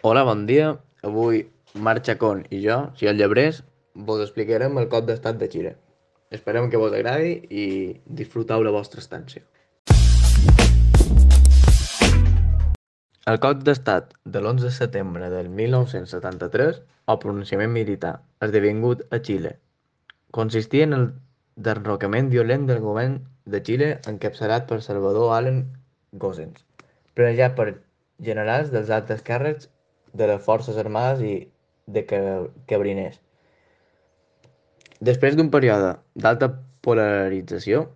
Hola, bon dia. Avui Marc Chacón i jo, si el llebrers, vos explicarem el cop d'estat de Xile. Esperem que vos agradi i disfruteu la vostra estància. El cop d'estat de l'11 de setembre del 1973, o pronunciament militar, esdevingut a Xile, consistia en el derrocament violent del govern de Xile encapçalat per Salvador Allen Gossens, planejat per generals dels altes càrrecs de les Forces Armades i de Cabriners. Després d'un període d'alta polarització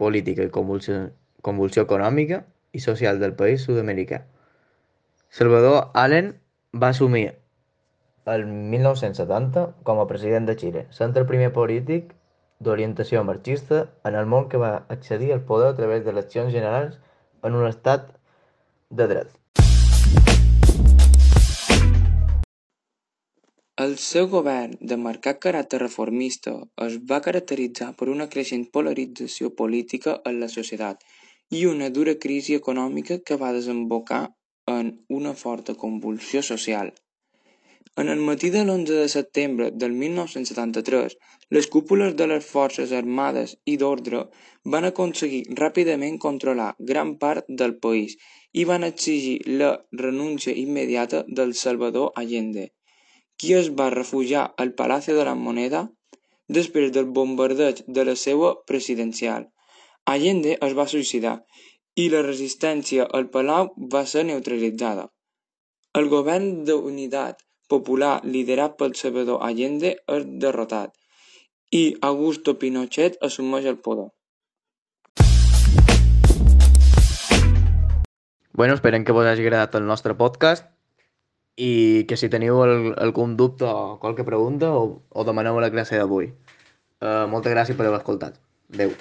política i convulsió, convulsió econòmica i social del país sud-americà, Salvador Allen va assumir el 1970 com a president de Xile, sent el primer polític d'orientació marxista en el món que va accedir al poder a través d'eleccions generals en un estat de dret. El seu govern, de marcat caràcter reformista, es va caracteritzar per una creixent polarització política en la societat i una dura crisi econòmica que va desembocar en una forta convulsió social. En el matí de l'11 de setembre del 1973, les cúpules de les forces armades i d'ordre van aconseguir ràpidament controlar gran part del país i van exigir la renúncia immediata del Salvador Allende qui es va refugiar al Palacio de la Moneda després del bombardeig de la seva presidencial. Allende es va suïcidar i la resistència al palau va ser neutralitzada. El govern d'unitat popular liderat pel Salvador Allende és derrotat i Augusto Pinochet assumeix el poder. Bueno, esperem que vos hagi agradat el nostre podcast i que si teniu el, algun dubte o qualque pregunta o, o demaneu la classe d'avui. Uh, moltes gràcies per haver escoltat. Adéu.